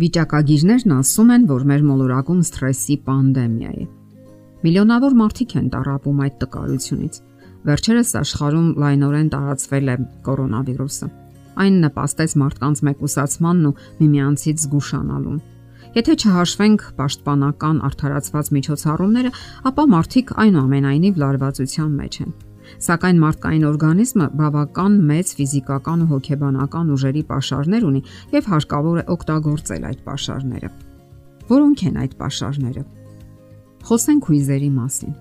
Վիճակագիրներն ասում են, որ մեր մոլորակում սթրեսի պանդեմիա է։ Միլիոնավոր մարդիկ են տարապում այդ տկարությունից։ Վերջերս աշխարհում լայնորեն տարածվել է կորոնավիրուսը։ Այն նպաստեց մարդկանց մեկուսացմանն ու միմյանցից զգուշանալուն։ Եթե չհաշվենք պաշտպանական արդարացված միջոցառումները, ապա մարդիկ այնուամենայնիվ լարվածության մեջ են։ Սակայն մարդկային օրգանիզմը բավական մեծ ֆիզիկական ու հոգեբանական ուժերի pašարներ ունի եւ հարկավոր է օգտագործել այդ pašարները։ Որոնք են այդ pašարները։ Խոսենք հույզերի մասին։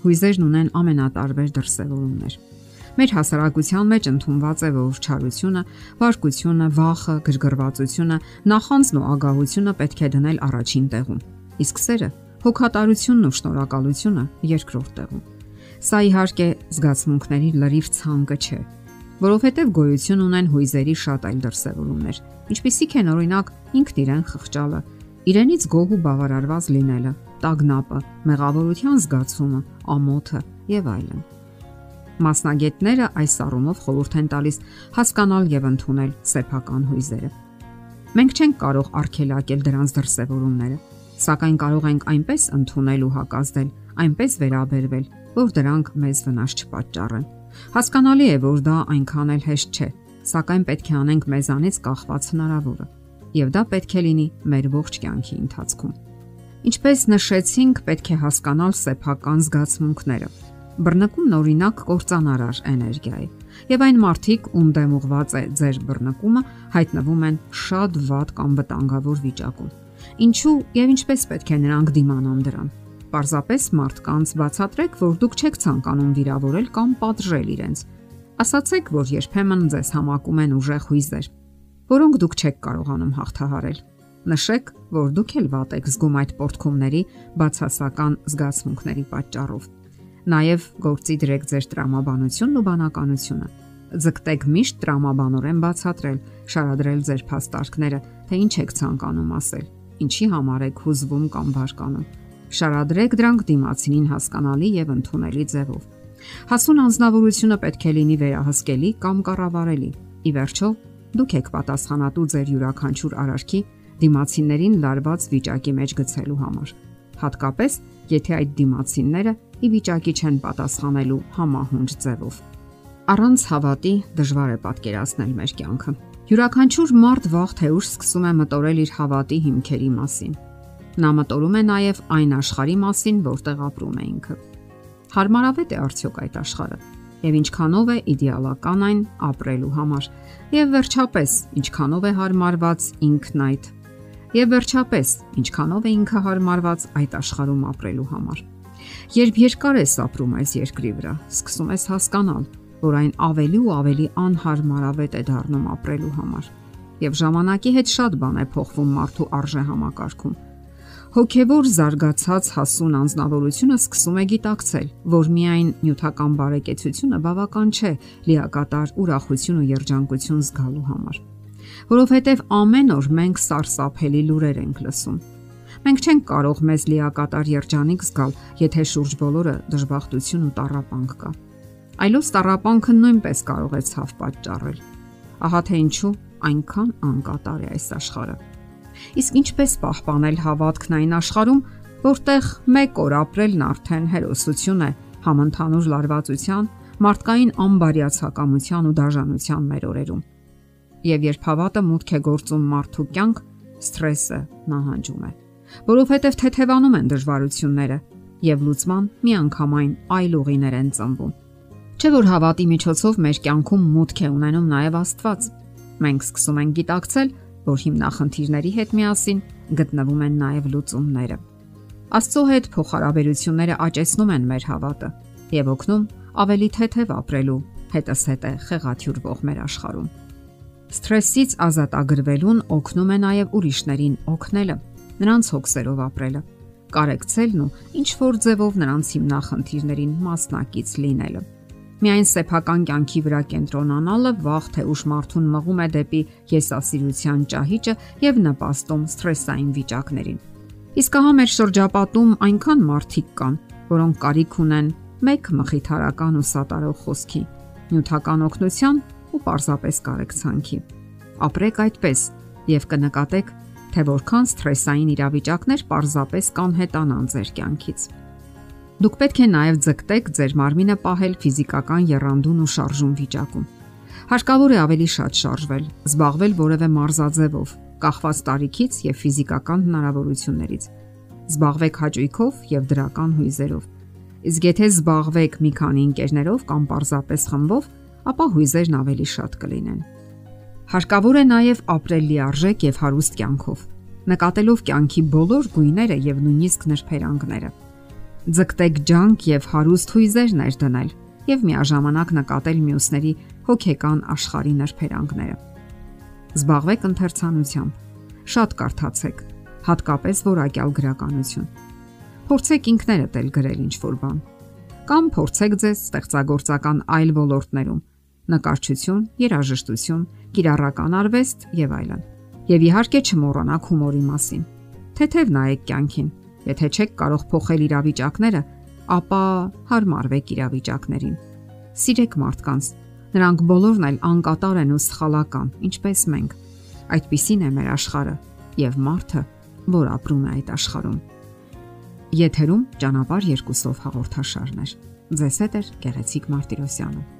Հույզերն ունեն ամենատարբեր դրսևորումներ։ Մեր հասարակության մեջ ընդունված է, որ չարությունը, վարկությունը, վախը, գրգռվածությունը, նախանձն ու ագահությունը պետք է դնել առաջին տեղում։ Իսկ սերը, հոգատարությունն ու շնորհակալությունը երկրորդ տեղում։ Սա իհարկե զգացմունքների լրիվ ցանկը չէ, որովհետև գոյություն ունեն հույզերի շատ այլ դրսևորումներ, ինչպիսիք են օրինակ ինքն իրեն խղճալը, իրենից գոհ ու բավարարված լինելը, տագնապը, մեղավորության զգացումը, ամոթը եւ այլն։ Մասնագետները այս առումով խորհուրդ են տալիս հասկանալ եւ ընդունել սեփական հույզերը։ Մենք չենք կարող արգելակել դրանց դրսևորումները, սակայն կարող ենք այնպես ընդունել ու հակազդել, այնպես վերաբերվել, որ դրանք մեզ վնաս չպատճառեն։ Հասկանալի է, որ դա այնքան էլ հեշտ չէ, սակայն պետք է անենք մեզանից կախված հնարավորը, եւ դա պետք է լինի մեր ողջ կյանքի ընթացքում։ Ինչպես նշեցինք, պետք է հասկանալ սեփական զգացմունքները։ Բռնկումն օրինակ կործանարար էներգիա է, եւ այն մարդիկ, ում դեմ ուղված է ձեր բռնկումը, հայտնվում են շատ վատ կամ վտանգավոր վիճակում։ Ինչու եւ ինչպես պետք է նրանք դիմանան դրան։ Պարզապես մարդկանց բացատրեք, որ դուք չեք ցանկանում վիրավորել կամ պատժել իրենց։ Ասացեք, որ երբեմն ձեզ համակում են ուժեղ հույզեր, որոնք դուք չեք կարողանում հաղթահարել։ Նշեք, որ դուք էլ վատ եք զգում այդ պորտքումների բացասական զգացմունքների պատճառով։ Նաև գործի դրեք ձեր տրամաբանությունն ու բանականությունը։ Ձգտեք միշտ տրամաբանորեն բացատրել, շարադրել ձեր փաստարկները, թե ինչ եք ցանկանում ասել, ինչի համար եք հուզվում կամ բարկանում Շարադրեք դրանք դիմացինին հասկանալի եւ ընդունելի ձևով։ Հասուն անznավորությունը պետք է լինի վերահսկելի կամ կառավարելի։ Ի վերջո, դուք եք պատասխանատու ձեր յուրաքանչյուր արարքի դիմացիներին լարված վիճակի մեջ գցելու համար։ Հատկապես, եթե այդ դիմացինները ի վիճակի չեն պատասխանելու համահունչ ձևով։ Առանց հավատի դժվար է պատկերացնել մեր կյանքը։ Յուրաքանչյուր մարդ վաղ թե ուշ սկսում է մտորել իր հավատի հիմքերի մասին Նա մտորում է նաև այն աշխարհի մասին, որտեղ ապրում է ինքը։ Հարմարավետ է արդյոք այդ աշխարհը եւ ինչքանով է իդեալական այն ապրելու համար եւ վերջապես ինչքանով է հարմարված ինքն այդ եւ վերջապես ինչքանով է ինքը հարմարված այդ աշխարհում ապրելու համար երբ երկար ես ապրում այս երկրի վրա սկսում ես հասկանալ որ այն ավելի ու ավելի անհարմարավետ է դառնում ապրելու համար եւ ժամանակի հետ շատ բան է փոխվում մարդու արժե համակարգում Հոգևոր զարգացած հասուն անznավորությունը սկսում է գիտակցել, որ միայն նյութական բարեկեցությունը բավական չէ լիակատար ուրախություն ու երջանկություն զգալու համար։ Որովհետև ամեն օր մենք սարսափելի լուրեր ենք լսում։ Մենք չենք կարող մեզ լիակատար երջանիկ զգալ, եթե շուրջ բոլորը դժբախտություն ու տառապանք կա։ Այլոց տառապանքը նույնպես կարող է ցավ պատճառել։ Ահա թե ինչու այնքան անկատար է այս աշխարհը Իսկ ինչպես պահպանել հավատքն այն աշխարհում, որտեղ մեկ օր ապրելն արդեն հերոսություն է համընդհանուր լարվածության, մարդկային անբարյացակամության ու դաժանության մեր օրերում։ Եվ երբ հավատը մուտք է գործում մարդու կյանք, սթրեսը նահանջում է, որովհետև թեթևանում են դժվարությունները եւ լուծման միանգամայն այլ ուղիներ են ծնվում։ Չէ որ հավատի միջոցով մեր կյանքում մուտք է ունենում նաև Աստված։ Մենք սկսում ենք գիտակցել, որ հիմնախնդիրների հետ միասին գտնվում են նաև լուծումները։ Աստծո հետ փոխհարաբերությունները աճեցնում են մեր հավատը եւ օգնում ավելի թեթև ապրելու հետսհետե խեղաթյուրվող մեր աշխարհում։ Սթրեսից ազատ ագրվելուն օգնում է նաև ուրիշներին օգնելը, նրանց հոգսերով ապրելը, կարեկցելն ու ինչ որ ձևով նրանց հիմնախնդիրներին մասնակից լինելը։ Միայն սեփական կյանքի վրա կենտրոնանալը վաղ թե ուշ մարդուն մղում է դեպի եսասիրության ճահիճը եւ նպաստում սթրեսային վիճակներին։ Իսկ ահա մեր շրջապատում այնքան մարդիկ կան, որոնք կարիք ունեն մեկ մխիթարական ու սատարող խոսքի, նյութական օգնության ու պարզապես կարեկցանքի։ Ապրեք այդպես եւ կնկատեք, թե որքան սթրեսային իրավիճակներ պարզապես կանհետանան ձեր կյանքից։ Դուք պետք է նաև ձգտեք ձեր մարմինը պահել ֆիզիկական երանդուն ու շարժուն վիճակում։ Հարկավոր է ավելի շատ շարժվել, զբաղվել որևէ մարզաձևով, կախված տարիքից եւ ֆիզիկական հնարավորություններից։ Զբաղվեք հաճույքով եւ դրական հույզերով։ Իսկ եթե զբաղվեք մի քանի ընկերներով կամ պարզապես խմբով, ապա հույզերն ավելի շատ կլինեն։ Հարկավոր է նաև ապրել լիարժեք եւ հարուստ կյանքով, նկատելով կյանքի բոլոր գույները եւ նույնիսկ նրբերանգները ձգտեք ջանք եւ հարուստ հույզեր ներդնել եւ միաժամանակ նկատել մյուսների հոգեկան աշխարհի նրբերանգները։ Զբաղվեք ընթերցանությամբ, շատ կարդացեք, հատկապես որակյալ գրականություն։ Փորձեք ինքներդ էլ գրել ինչ-որ բան։ Կամ փորձեք ձեզ ստեղծագործական այլ ոլորտներում՝ նկարչություն, երաժշտություն, կիրառական արվեստ եւ այլն։ Եվ իհարկե չմոռանաք հումորի մասին։ Թեթև նայեք կյանքին Եթե չեք կարող փոխել իրավիճակները, ապա հարմարվեք իրավիճակներին։ Սիրեք մարդկանց։ Նրանք բոլորն էլ անկատար են ու սխալական, ինչպես մենք։ Այդպիսին է մեր աշխարհը եւ մարդը, որ ապրում է այդ աշխարհում։ Եթերում ճանապարհ երկուսով հաղորդաշարներ։ Ձեզ հետ է Գեղեցիկ Մարտիրոսյանը։